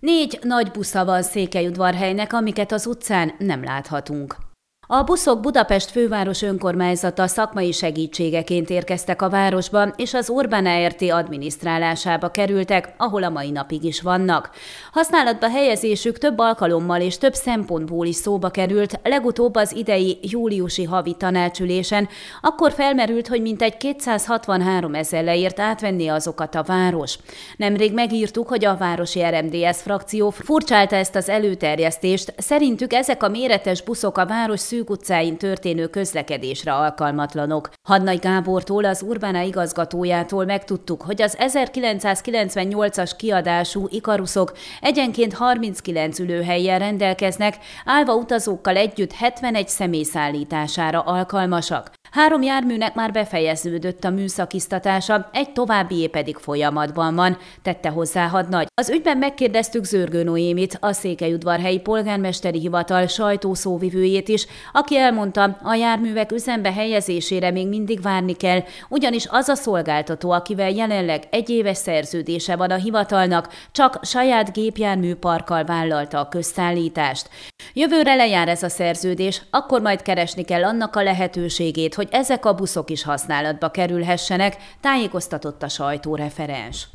Négy nagy busza van Székelyudvarhelynek, amiket az utcán nem láthatunk. A buszok Budapest főváros önkormányzata szakmai segítségeként érkeztek a városba, és az Orbán ERT adminisztrálásába kerültek, ahol a mai napig is vannak. Használatba helyezésük több alkalommal és több szempontból is szóba került, legutóbb az idei júliusi havi tanácsülésen, akkor felmerült, hogy mintegy 263 ezer leért átvenni azokat a város. Nemrég megírtuk, hogy a városi RMDS frakció furcsálta ezt az előterjesztést, szerintük ezek a méretes buszok a város szűk szűk utcáin történő közlekedésre alkalmatlanok. Hadnagy Gábortól, az Urbána igazgatójától megtudtuk, hogy az 1998-as kiadású ikaruszok egyenként 39 ülőhelyen rendelkeznek, állva utazókkal együtt 71 személyszállítására alkalmasak. Három járműnek már befejeződött a műszakiztatása, egy továbbié pedig folyamatban van, tette hozzá hadnagy. Az ügyben megkérdeztük Zörgő Noémit, a Székelyudvarhelyi polgármesteri hivatal sajtószóvivőjét is, aki elmondta, a járművek üzembe helyezésére még mindig várni kell, ugyanis az a szolgáltató, akivel jelenleg egy éves szerződése van a hivatalnak, csak saját gépjárműparkkal vállalta a közszállítást. Jövőre lejár ez a szerződés, akkor majd keresni kell annak a lehetőségét, hogy ezek a buszok is használatba kerülhessenek, tájékoztatott a sajtóreferens.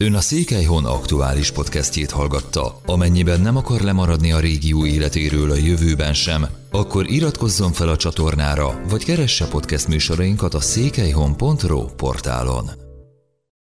Ön a Székelyhon aktuális podcastjét hallgatta. Amennyiben nem akar lemaradni a régió életéről a jövőben sem, akkor iratkozzon fel a csatornára, vagy keresse podcast műsorainkat a székelyhon.pro portálon.